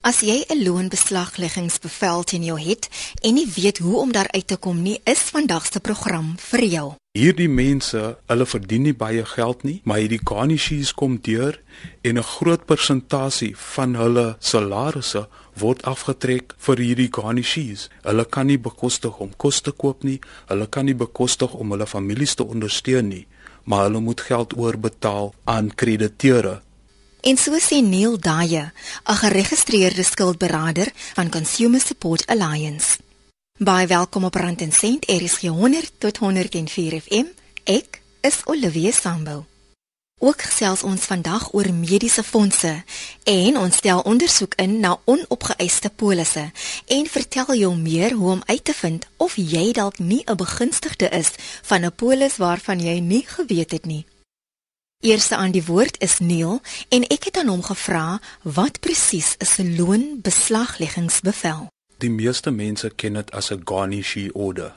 As jy 'n loonbeslagleggingsbevel teen jou het en nie weet hoe om daaruit te kom nie, is vandag se program vir jou. Hierdie mense, hulle verdien nie baie geld nie, maar hierdie garnishes kom deur en 'n groot persentasie van hulle salarisse word afgetrek vir hierdie garnishes. Hulle kan nie bekostig om kos te koop nie, hulle kan nie bekostig om hulle families te ondersteun nie, maar hulle moet geld oorbetaal aan krediteure En so sê Neil Daye, 'n geregistreerde skuldberader van Consumer Support Alliance. Baie welkom op Rand en Sent, RSG 100 tot 104 FM. Ek is Olivia Sambu. Ook gesels ons vandag oor mediese fondse en ons stel ondersoek in na onopgeëiste polisse en vertel jou meer hoe om uit te vind of jy dalk nie 'n begunstigde is van 'n polis waarvan jy nie geweet het nie. Eerste aan die woord is Neil en ek het aan hom gevra wat presies is 'n loonbeslagleggingsbevel. Die meeste mense ken dit as 'n garnishee order.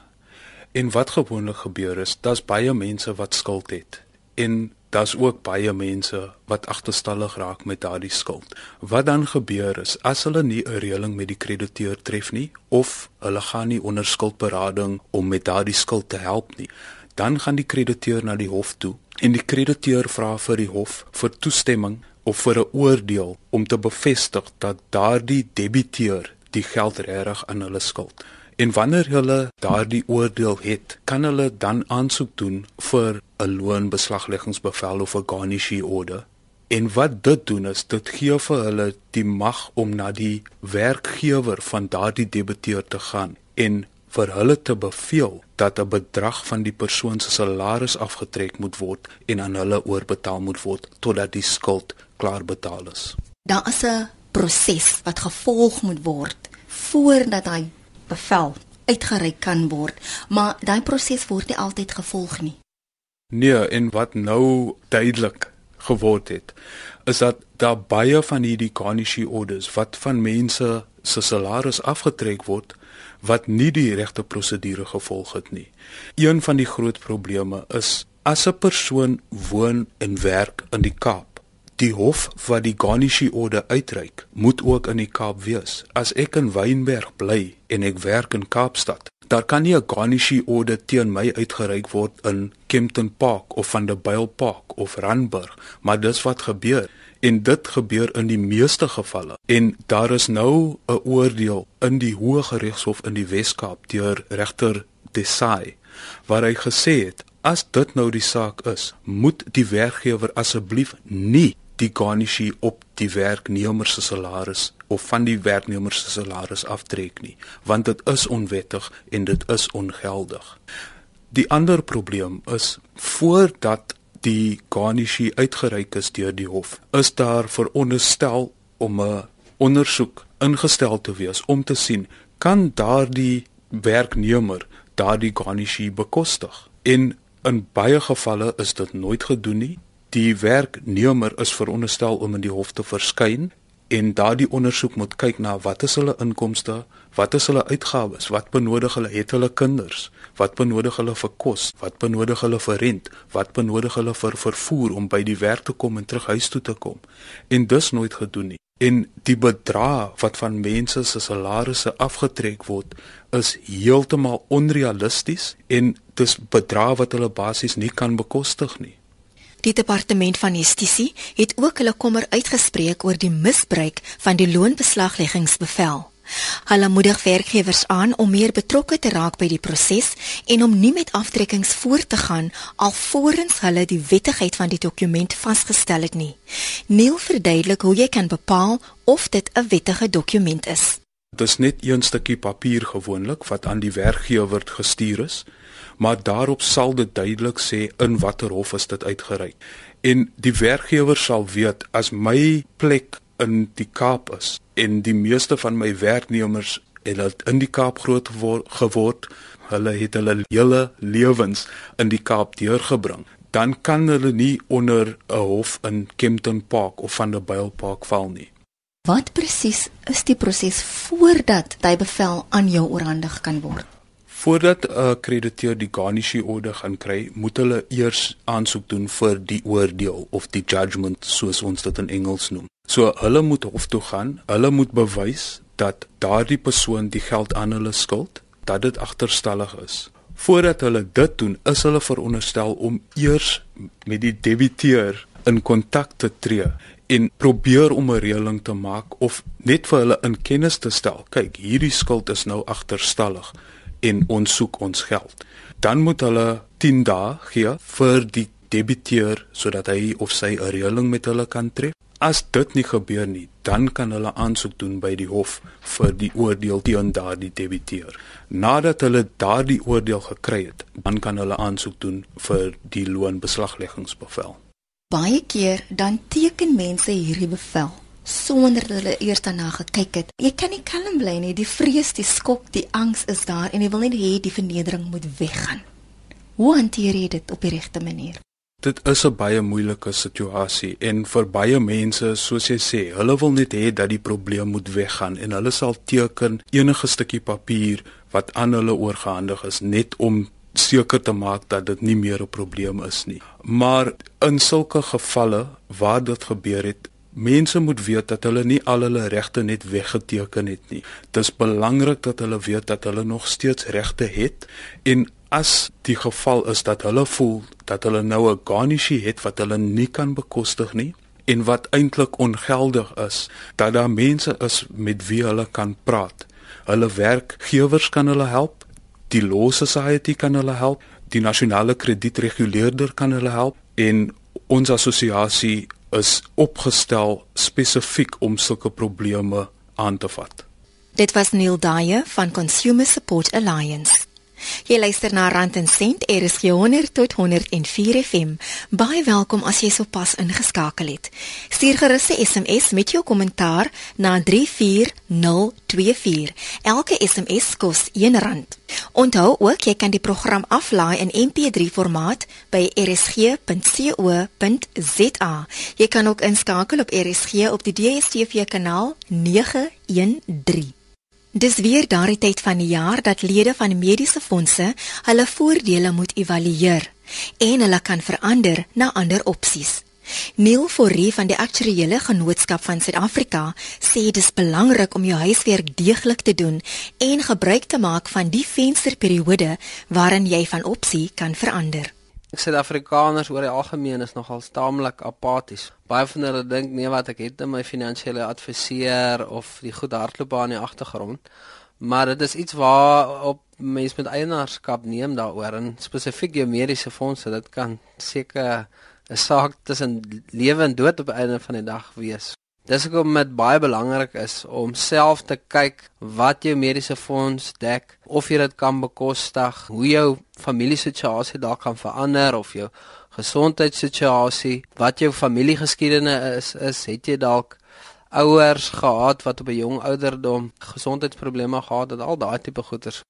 En wat gewoonlik gebeur is, daar's baie mense wat skuld het en daar's ook baie mense wat agterstallig raak met daardie skuld. Wat dan gebeur is as hulle nie 'n reëling met die krediteur tref nie of hulle gaan nie onder skuldberading om met daardie skuld te help nie, dan gaan die krediteur na die hof toe en die krediteur vra vir die hof vir toestemming of vir 'n oordeel om te bevestig dat daardie debiteur die geld regtig aan hulle skuld. En wanneer hulle daardie oordeel het, kan hulle dan aansoek doen vir 'n loonbeslagleggingsbevel of 'n garnishee order. En wat dit doen is dit gee vir hulle die mag om na die werkgewer van daardie debiteur te gaan en vir hulle te beveel dat 'n bedrag van die persoon se salaris afgetrek moet word en aan hulle oorbetaal moet word totdat die skuld klaar betaal is. Daar is 'n proses wat gevolg moet word voordat hy bevel uitgereik kan word, maar daai proses word nie altyd gevolg nie. Nee, en wat nou duidelik geword het, is dat daar baie van hierdie garnishee orders wat van mense se salaris afgetrek word wat nie die regte prosedure gevolg het nie. Een van die groot probleme is as 'n persoon woon en werk in die Kaap, die hof wat die garnishee order uitreik, moet ook in die Kaap wees. As ek in Wynberg bly en ek werk in Kaapstad, daar kan nie 'n garnishee order teen my uitgereik word in Kempton Park of van der Byl Park of Randburg, maar dis wat gebeur en dit gebeur in die meeste gevalle. En daar is nou 'n oordeel in die Hoë Regshof in die Wes-Kaap deur regter Desai waar hy gesê het as dit nou die saak is moet die werkgewer asseblief nie die garnishie op die werknemer se salaris of van die werknemer se salaris aftrek nie want dit is onwettig en dit is ongeldig. Die ander probleem is voordat die garnishie uitgereik is deur die hof, is daar veronderstel om 'n ondersoek ingestel te wees om te sien kan daardie werknemer daardie garnishie bekostig. In baie gevalle is dit nooit gedoen nie. Die werknemer is veronderstel om in die hof te verskyn en daardie ondersoek moet kyk na wat is hulle inkomste, wat is hulle uitgawes, wat benodig hulle, het hulle kinders, wat benodig hulle vir kos, wat benodig hulle vir rent, wat benodig hulle vir vervoer om by die werk te kom en terug huis toe te kom. En dis nooit gedoen nie. En die bedrag wat van mense se salarisse afgetrek word, is heeltemal onrealisties en dis bedrag wat hulle basies nie kan bekostig nie. Die departement van justisie het ook hulle kommer uitgespreek oor die misbruik van die loonbeslagleggingsbevel. Hulle moedig werkgewers aan om meer betrokke te raak by die proses en om nie met aftrekkings voort te gaan alvorens hulle die wettigheid van die dokument vasgestel het nie. Neil verduidelik hoe jy kan bepaal of dit 'n wettige dokument is. Dit is net een stukkie papier gewoonlik wat aan die werkgewer gestuur is maar daarop sal dit duidelik sê in watter hof is dit uitgereik. En die werkgewer sal weet as my plek in die Kaap is en die meeste van my werknemers het in die Kaap groot geword, hulle het hulle hele lewens in die Kaap deurgebring dan kan hulle nie onder 'n hof in Kempton Park of van der Byl Park val nie. Wat presies is die proses voordat hy bevel aan jou oorhandig kan word? Voordat 'n krediteur die garnishee order gaan kry, moet hulle eers aansoek doen vir die oordeel of die judgment soos ons dit in Engels noem. So hulle moet hof toe gaan, hulle moet bewys dat daardie persoon die geld aan hulle skuld, dat dit agterstallig is. Voordat hulle dit doen, is hulle veronderstel om eers met die debiteur in kontak te tree en probeer om 'n reëling te maak of net vir hulle in kennis te stel. Kyk, hierdie skuld is nou agterstallig en ons soek ons geld. Dan moet hulle 10 dae gee vir die debiteur sodat hy of sy 'n reëling met hulle kan tref. As dit nie gebeur nie, dan kan hulle aansoek doen by die hof vir die oordeel teen daardie debiteur. Nadat hulle daardie oordeel gekry het, dan kan hulle aansoek doen vir die loonbeslagleggingsbevel. Baie keer dan teken mense hierdie bevel sonder dat hulle eers daarna gekyk het. Jy kan nie kalm bly nie. Die vrees, die skok, die angs is daar en jy wil net hê die vernedering moet weggaan. Hoe hanteer jy dit op die regte manier? Dit is 'n baie moeilike situasie en vir baie mense, soos jy sê, hulle wil net hê dat die probleem moet weggaan en hulle sal teken enige stukkie papier wat aan hulle oorgehandig is net om seker te maak dat dit nie meer 'n probleem is nie. Maar in sulke gevalle waar dit gebeur het, mense moet weet dat hulle nie al hulle regte net weggeteken het nie. Dis belangrik dat hulle weet dat hulle nog steeds regte het en as die geval is dat hulle voel dat hulle nou 'n garnishie het wat hulle nie kan bekostig nie en wat eintlik ongeldig is, dat daar mense is met wie hulle kan praat. Hulle werkgewers kan hulle help die Law Society kan hulle help, die nasionale kredietreguleerder kan hulle help en ons assosiasie is opgestel spesifiek om sulke probleme aan te vat. Dit was Neil Dyer van Consumer Support Alliance. Jy luister na Rand en Sent, RSG 100 tot 104 FM. Baie welkom as jy sopas ingeskakel het. Stuur gerus 'n SMS met jou kommentaar na 34024. Elke SMS kos R1. Onthou ook jy kan die program aflaai in MP3 formaat by rsg.co.za. Jy kan ook inskakel op RSG op die DStv kanaal 913. Dis weer daardie tyd van die jaar dat lede van mediese fondse hulle voordele moet evalueer en hulle kan verander na ander opsies. Neil Forrie van die Aktuariële Genootskap van Suid-Afrika sê dis belangrik om jou huiswerk deeglik te doen en gebruik te maak van die vensterperiode waarin jy van opsie kan verander. Suid-Afrikaners oor die algemeen is nogal staamlik apaties. Baie van hulle dink nee wat ek het 'n my finansiële adviseur of die goed hardloop aan die agtergrond. Maar dit is iets waar op mense met eienaarskap neem daaroor en spesifiek jou mediese fondse, dit kan seker 'n saak tussen lewe en dood op einde van die dag wees. Dis hoekom dit baie belangrik is om self te kyk wat jou mediese fonds dek, of jy dit kan bekostig, hoe jou familiesituasie daar kan verander of jou gesondheidssituasie, wat jou familiegeskiedenis is, is, het jy dalk ouers gehad wat op 'n jong ouderdom gesondheidsprobleme gehad het, al daai tipe goeters.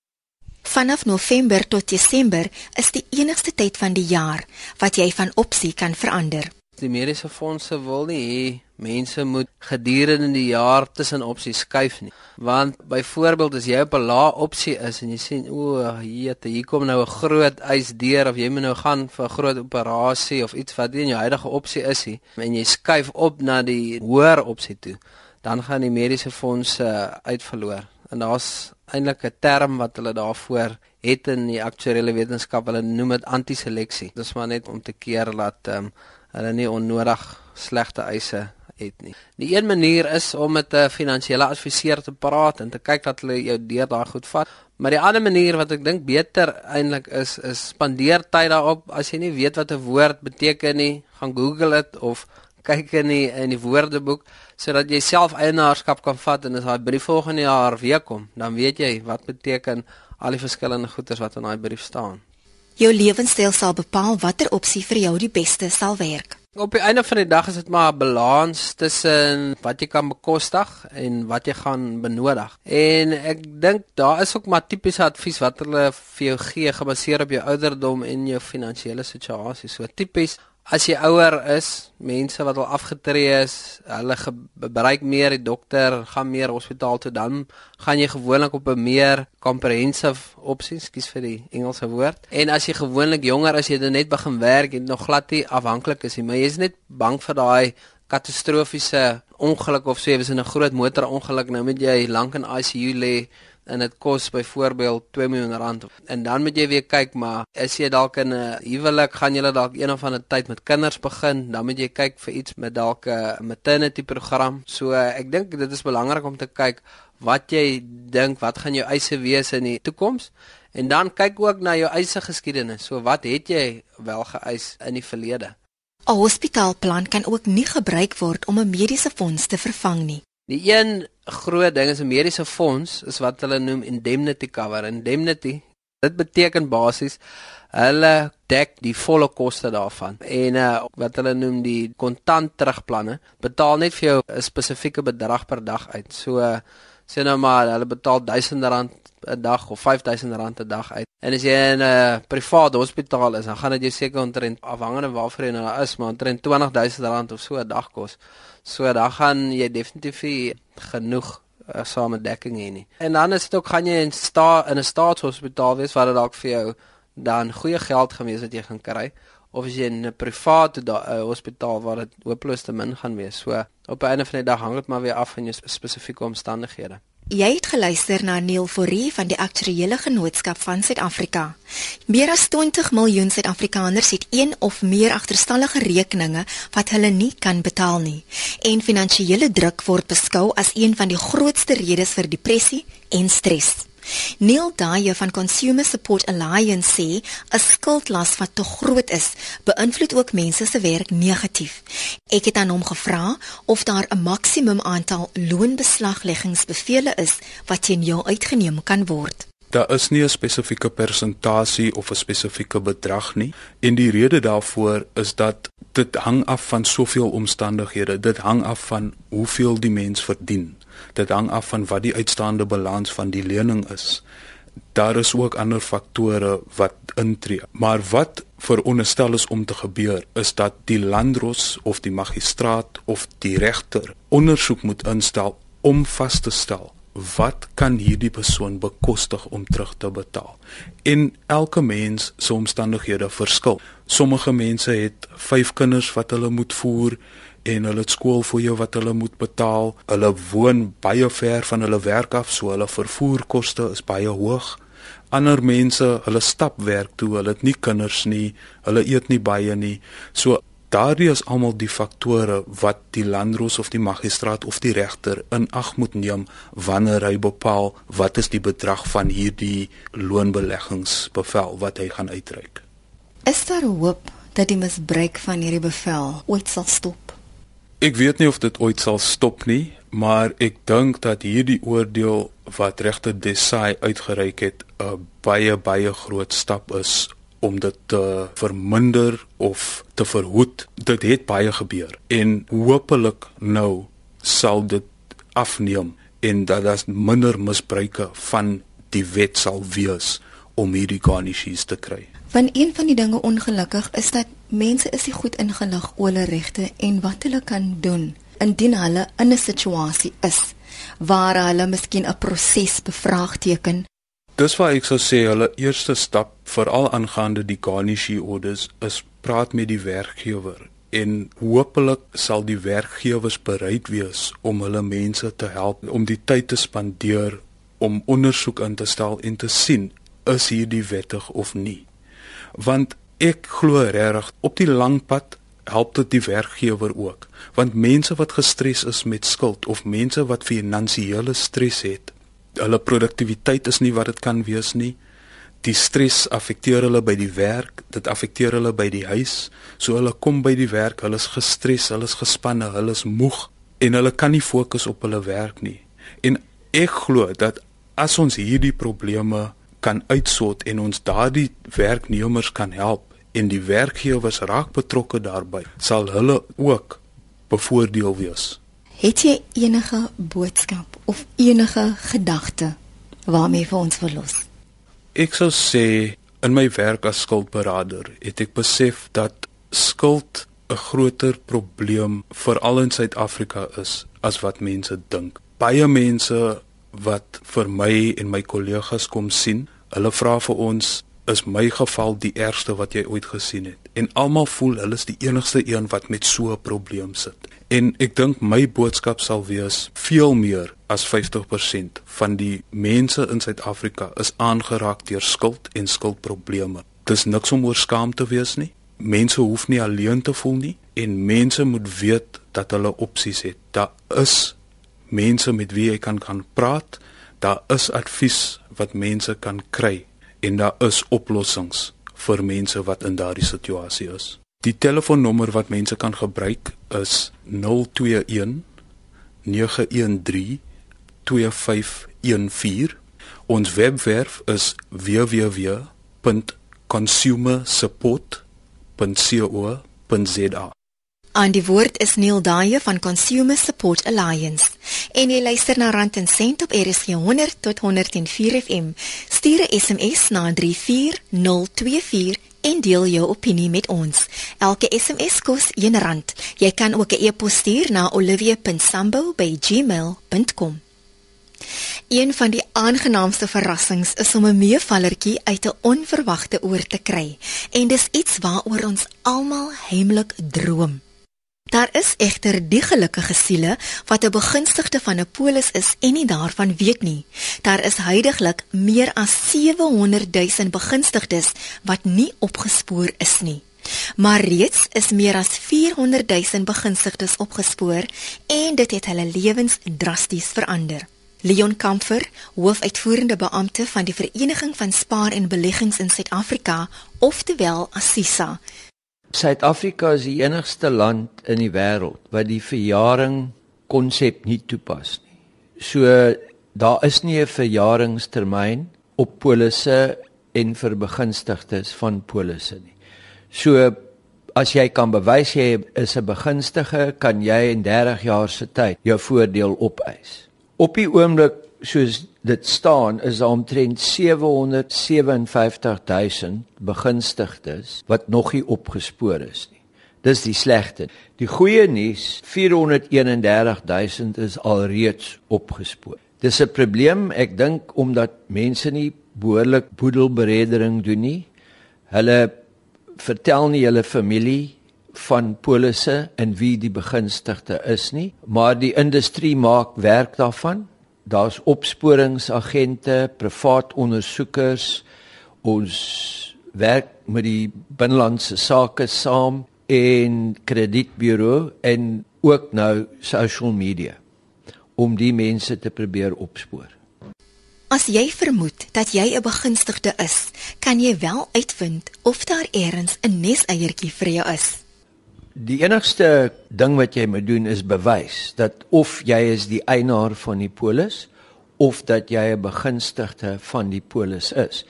Vanaf November tot Desember is die enigste tyd van die jaar wat jy van opsie kan verander. Die mediese fondse wil nie hê mense moet gedurende die jaar tussen opsies skuif nie. Want byvoorbeeld as jy op 'n lae opsie is en jy sien o, jete, hier kom nou 'n groot eis deur of jy moet nou gaan vir 'n groot operasie of iets wat nie in jou huidige opsie is nie en jy skuif op na die hoër opsie toe, dan gaan die mediese fondse uitverloor. En daar's eintlik 'n term wat hulle daarvoor het in die aktuariële wetenskap, hulle noem dit antiseleksie. Dis maar net om te keer dat ehm um, hulle nie onnodig slegte eise het nie. Die een manier is om met 'n finansiële adviseur te praat en te kyk dat hulle jou deur daai goed vat. Maar die ander manier wat ek dink beter eintlik is is spandeer tyd daarop as jy nie weet wat 'n woord beteken nie, gaan Google dit of kyk in die in die woordeboek sodat jy self eienaarskap kan vat en as daai brief volgende jaar weer kom, dan weet jy wat beteken al die verskillende goeders wat in daai brief staan. Jou lewenstyl sal bepaal watter opsie vir jou die beste sal werk. Op die einde van die dag is dit maar 'n balans tussen wat jy kan bekostig en wat jy gaan benodig. En ek dink daar is ook maar tipiese advies wat hulle vir jou gee gebaseer op jou ouderdom en jou finansiële situasie. So tipies As jy ouer is, mense wat al afgetree is, hulle gebruik meer die dokter, gaan meer hospitaal toe dan gaan jy gewoonlik op 'n meer comprehensive opsie, skus vir die Engelse woord. En as jy gewoonlik jonger as jy net begin werk en nog glad nie afhanklik is nie, maar jy is net bang vir daai katastrofiese ongeluk of sê jy was in 'n groot motorongeluk, nou moet jy lank in ICU lê en dit kos byvoorbeeld 2 miljoen rand. En dan moet jy weer kyk, maar is jy dalk in 'n huwelik, gaan jy dalk een of ander tyd met kinders begin, dan moet jy kyk vir iets met dalk 'n maternity program. So ek dink dit is belangrik om te kyk wat jy dink wat gaan jou eise wees in die toekoms en dan kyk ook na jou eise geskiedenis. So wat het jy wel geëis in die verlede? 'n Hospitaalplan kan ook nie gebruik word om 'n mediese fonds te vervang nie. Die een groot ding is 'n mediese fonds is wat hulle noem indemnity cover. Indemnity, dit beteken basies hulle dek die volle koste daarvan. En uh, wat hulle noem die kontant terugplanne, betaal net vir jou 'n spesifieke bedrag per dag uit. So uh, sê nou maar hulle betaal R1000 'n dag of R5000 'n dag uit. En as jy in 'n uh, private hospitaal is, dan gaan dit jou seker omtrent afhangende waarvoor jy nou is, maar omtrent R20000 of so 'n dag kos. So dan gaan jy definitief genoeg uh, samedekking hê nie. En dan is dit ook gaan jy in sta in 'n staatshospitaal wees waar dit dalk vir jou dan goeie geld gaan wees wat jy gaan kry of as jy in 'n private uh, hospitaal waar dit hopeloos te min gaan wees. So op 'n einde van die dag hang dit maar weer af van jou spesifieke omstandighede. Jy het geluister na Neil Forrie van die Aktuariële Genootskap van Suid-Afrika. Meer as 20 miljoen Suid-Afrikaners het een of meer agterstallige rekeninge wat hulle nie kan betaal nie. En finansiële druk word beskou as een van die grootste redes vir depressie en stres. Neil Dyer van Consumer Support Alliance sê 'n skuldlas wat te groot is, beïnvloed ook mense se werk negatief. Ek het aan hom gevra of daar 'n maksimum aantal loonbeslagleggingsbevele is wat teen jou uitgeneem kan word. Daar is nie 'n spesifieke persentasie of 'n spesifieke bedrag nie en die rede daarvoor is dat dit hang af van soveel omstandighede. Dit hang af van hoeveel die mens verdien. Dit hang af van wat die uitstaande balans van die lening is. Daar is ook ander faktore wat intree. Maar wat veronderstel is om te gebeur is dat die landros of die magistraat of die regter ondersoek moet instel om vas te stel wat kan hierdie persoon bekostig om terug te betaal. En elke mens se omstandighede verskil. Sommige mense het 5 kinders wat hulle moet voer en hulle het skool vir jou wat hulle moet betaal. Hulle woon baie ver van hulle werk af, so hulle vervoerkoste is baie hoog. Ander mense, hulle stap werk toe, hulle het nie kinders nie, hulle eet nie baie nie. So daardie is almal die faktore wat die landros of die magistraat of die regter in ag moet neem wanneer hy bepaal wat is die bedrag van hierdie loonbeleggingsbevel wat hy gaan uitreik. Is daar hoop dat die misbruik van hierdie bevel ooit sal stop? Ek weet nie of dit ooit sal stop nie, maar ek dink dat hierdie oordeel wat regter Desai uitgereik het 'n baie baie groot stap is om dit te verminder of te verhoed. Dit het baie gebeur en hopelik nou sal dit afneem en dat daar minder misbruike van die wet sal wees om hierdie garnishes te kry. Want een van die dinge ongelukkig is dat mense is nie goed ingelig oor hulle regte en wat hulle kan doen indien hulle in 'n situasie is waar hulle miskien 'n proses bevraagteken. Dis waar ek sou sê hulle eerste stap veral aangaande die garnishee orders is praat met die werkgewer en hopelik sal die werkgewers bereid wees om hulle mense te help om die tyd te spandeer om ondersoek in te stel en te sien is hierdie wettig of nie want ek glo regtig op die lang pad help dit die werkgewer ook. Want mense wat gestres is met skuld of mense wat finansiële stres het hulle produktiwiteit is nie wat dit kan wees nie. Die stres affekteer hulle by die werk dit affekteer hulle by die huis. So hulle kom by die werk hulle is gestres hulle is gespanne hulle is moeg en hulle kan nie fokus op hulle werk nie. En ek glo dat as ons hierdie probleme kan uitsort en ons daardie werknemers kan help en die werkgewers raak betrokke daarbey, sal hulle ook bevoordeel wees. Het jy enige boodskap of enige gedagte waarmee vir ons verlos? Ek sou sê in my werk as skuldberader het ek besef dat skuld 'n groter probleem veral in Suid-Afrika is as wat mense dink. Baie mense wat vir my en my kollegas kom sien, hulle vra vir ons is my geval die ergste wat jy ooit gesien het. En almal voel hulle is die enigste een wat met so 'n probleem sit. En ek dink my boodskap sal wees veel meer as 50% van die mense in Suid-Afrika is aangeraak deur skuld en skuldprobleme. Dis niks om oor skaam te wees nie. Mense hoef nie alleen te voel nie en mense moet weet dat hulle opsies het. Daar is mense met wie jy kan kan praat. Daar is advies wat mense kan kry en daar is oplossings vir mense wat in daardie situasie is. Die telefoonnommer wat mense kan gebruik is 021 913 2514. Ons webwerf is www.consumersupport.co.za. Aan die woord is Neil Daye van Consumer Support Alliance. En jy luister na Rand en Sent op RSG 100 tot 104 FM. Stuur 'n SMS na 34024 en deel jou opinie met ons. Elke SMS kos R1. Jy kan ook 'n e-pos stuur na olivia.sambo@gmail.com. Een van die aangenaamste verrassings is om 'n meevallertjie uit 'n onverwagte oor te kry. En dis iets waaroor ons almal heimlik droom. Daar is egter die gelukkige siele wat 'n begunstigde van 'n polis is en nie daarvan weet nie. Daar is heidaglik meer as 700 000 begunstigdes wat nie opgespoor is nie. Maar reeds is meer as 400 000 begunstigdes opgespoor en dit het hulle lewens drasties verander. Leon Kamfer, hoofuitvoerende beampte van die Vereniging van Spaar en Beleggings in Suid-Afrika, oftewel Assisa, Suid-Afrika is die enigste land in die wêreld wat die verjaring konsep nie toepas nie. So daar is nie 'n verjaringstermyn op polisse en vir begunstigdes van polisse nie. So as jy kan bewys jy is 'n begunstige, kan jy in 30 jaar se tyd jou voordeel opeis. Op die oomblik soos dit staan is daar omtrent 757000 begunstigdes wat nog nie opgespoor is nie. Dis die slegte. Die goeie nuus, 431000 is alreeds opgespoor. Dis 'n probleem, ek dink omdat mense nie behoorlik boedelberedering doen nie. Hulle vertel nie hulle familie van polisse en wie die begunstigde is nie, maar die industrie maak werk daarvan daar's opsporingsagente, privaat ondersoekers. Ons werk met die binnelandse sake saam en kredietburo en ook nou social media om die mense te probeer opspoor. As jy vermoed dat jy 'n begunstigde is, kan jy wel uitvind of daar eers 'n neseiertjie vir jou is. Die enigste ding wat jy moet doen is bewys dat of jy is die eienaar van die polis of dat jy 'n begunstigde van die polis is.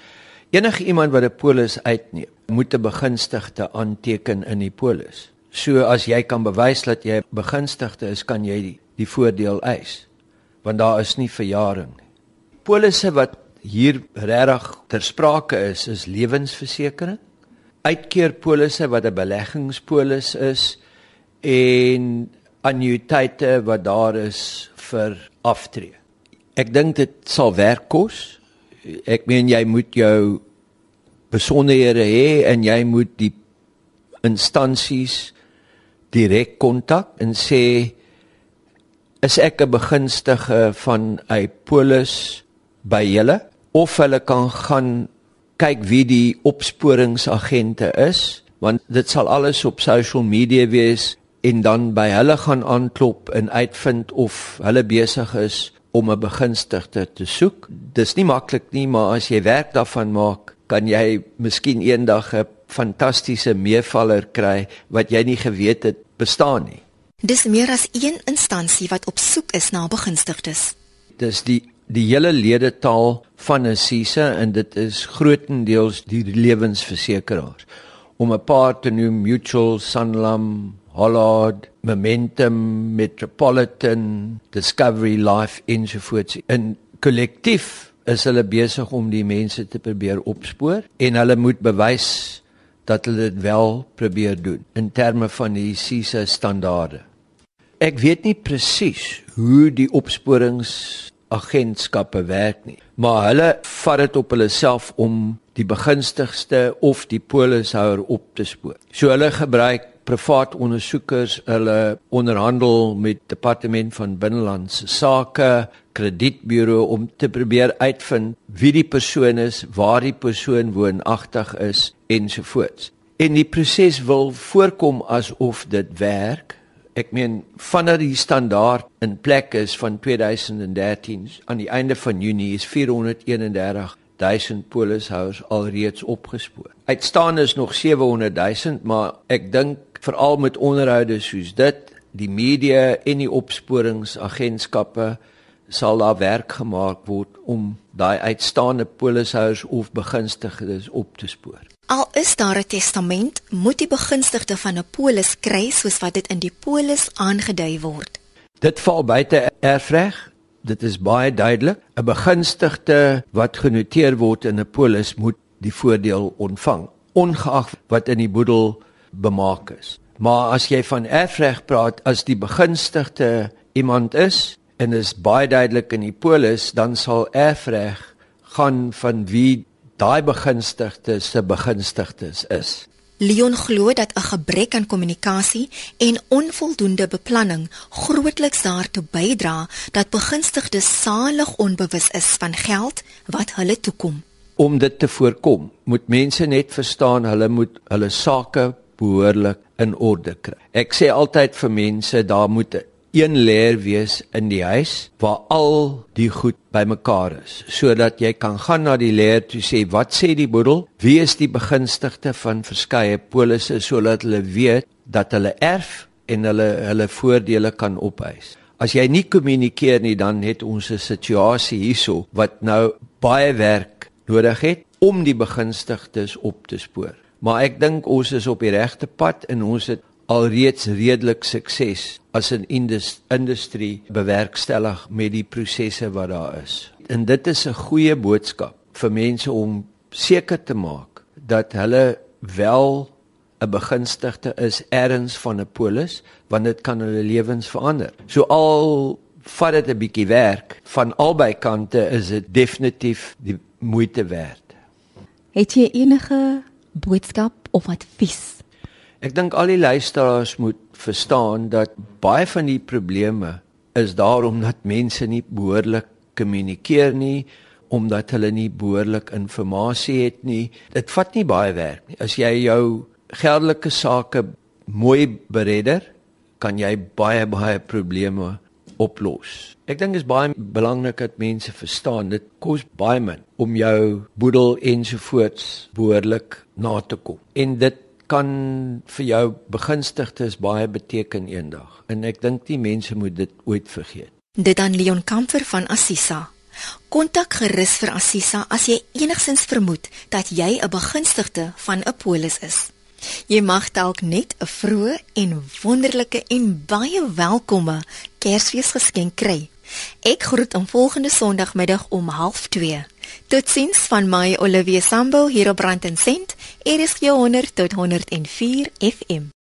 Enige iemand wat 'n polis uitneem, moet 'n begunstigde aanteken in die polis. So as jy kan bewys dat jy begunstigde is, kan jy die, die voordeel eis. Want daar is nie verjaring nie. Polisse wat hier regtig ter sprake is, is lewensversekering uitkeerpolisse wat 'n beleggingspolis is en annuïteite wat daar is vir aftree. Ek dink dit sal werk kos. Ek meen jy moet jou besonderhede hê en jy moet die instansies direk kontak en sê is ek 'n begunstige van 'n polis by julle of hulle kan gaan kyk wie die opsporingsagente is want dit sal alles op social media wees en dan by hulle gaan aanklop en uitvind of hulle besig is om 'n begunstigde te soek. Dis nie maklik nie, maar as jy werk daarvan maak, kan jy miskien eendag 'n fantastiese meevaller kry wat jy nie geweet het bestaan nie. Dis meer as een instansie wat op soek is na begunstigdes. Dis die die hele ledetaal van 'n CISA en dit is grootendeels die lewensversekeraars. Om 'n paar te noem Mutual, Sanlam, Hollard, Momentum, Metropolitan, Discovery Life ensovoorts. In kollektief is hulle besig om die mense te probeer opspoor en hulle moet bewys dat hulle dit wel probeer doen in terme van die CISA standaarde. Ek weet nie presies hoe die opsporingsagentskappe werk nie, maar hulle vat dit op hulle self om die begunstigste of die polishouer op te spoor. So hulle gebruik privaat ondersoekers, hulle onderhandel met departement van binnelandse sake, kredietburo om te probeer uitvind wie die persoon is, waar die persoon woonagtig is ensovoorts. En die proses wil voorkom asof dit werk. Ek meen vanaf die standaard in plek is van 2013 aan die einde van Junie is 431 1000 polishouers alreeds opgespoor. Uitstaan is nog 700 000, maar ek dink veral met onderhoude soos dit, die media en die opsporingsagentskappe sal daar werk gemaak word om daai uitstaande polishouers of begunstigdes op te spoor. Al is daar 'n testament, moet die begunstigde van 'n polis kry soos wat dit in die polis aangedui word. Dit val buite erfreg dit is baie duidelik. 'n Begunstigde wat genoteer word in 'n polis moet die voordeel ontvang, ongeag wat in die boedel bemaak is. Maar as jy van erfreg praat as die begunstigde iemand is en is baie duidelik in die polis, dan sal erfreg gaan van wie daai begunstigde se begunstigdes is. Leon glo dat 'n gebrek aan kommunikasie en onvoldoende beplanning grootliks daartoe bydra dat begunstigdes salig onbewus is van geld wat hulle toekom. Om dit te voorkom, moet mense net verstaan hulle moet hulle sake behoorlik in orde kry. Ek sê altyd vir mense daar moet een leer wees in die huis waar al die goed bymekaar is sodat jy kan gaan na die leer toe sê wat sê die boedel? Wie is die begunstigde van verskeie polisse sodat hulle weet dat hulle erf en hulle hulle voordele kan opeis as jy nie kommunikeer nie dan het ons 'n situasie hierso wat nou baie werk nodig het om die begunstigdes op te spoor. Maar ek dink ons is op die regte pad en ons het alreeds redelik sukses as 'n indus, industrie bewerkstellig met die prosesse wat daar is. En dit is 'n goeie boodskap vir mense om seker te maak dat hulle wel 'n begunstigde is erns van 'n polis want dit kan hulle lewens verander. So al vat dit 'n bietjie werk van albei kante is dit definitief die moeite werd. Het jy enige boodskap of advies Ek dink al die luisteraars moet verstaan dat baie van die probleme is daarom dat mense nie behoorlik kommunikeer nie omdat hulle nie behoorlik inligting het nie. Dit vat nie baie werk nie. As jy jou geldelike sake mooi beredder, kan jy baie baie probleme oplos. Ek dink dit is baie belangrik dat mense verstaan dit kos baie min om jou boedel ensovoorts behoorlik na te kom. En dit kan vir jou begunstigdes baie beteken eendag en ek dink die mense moet dit ooit vergeet. Dit aan Leon Kamfer van Assisa. Kontak gerus vir Assisa as jy enigsins vermoed dat jy 'n begunstigde van 'n polis is. Jy mag dalk net 'n vroeë en wonderlike en baie welkome Kersfeesgeskenk kry. Ek groet om volgende Sondagmiddag om 12:30. Totsiens van my Olivia Sambo hier op Brand en Sent. Er is jou 100 tot 104 FM.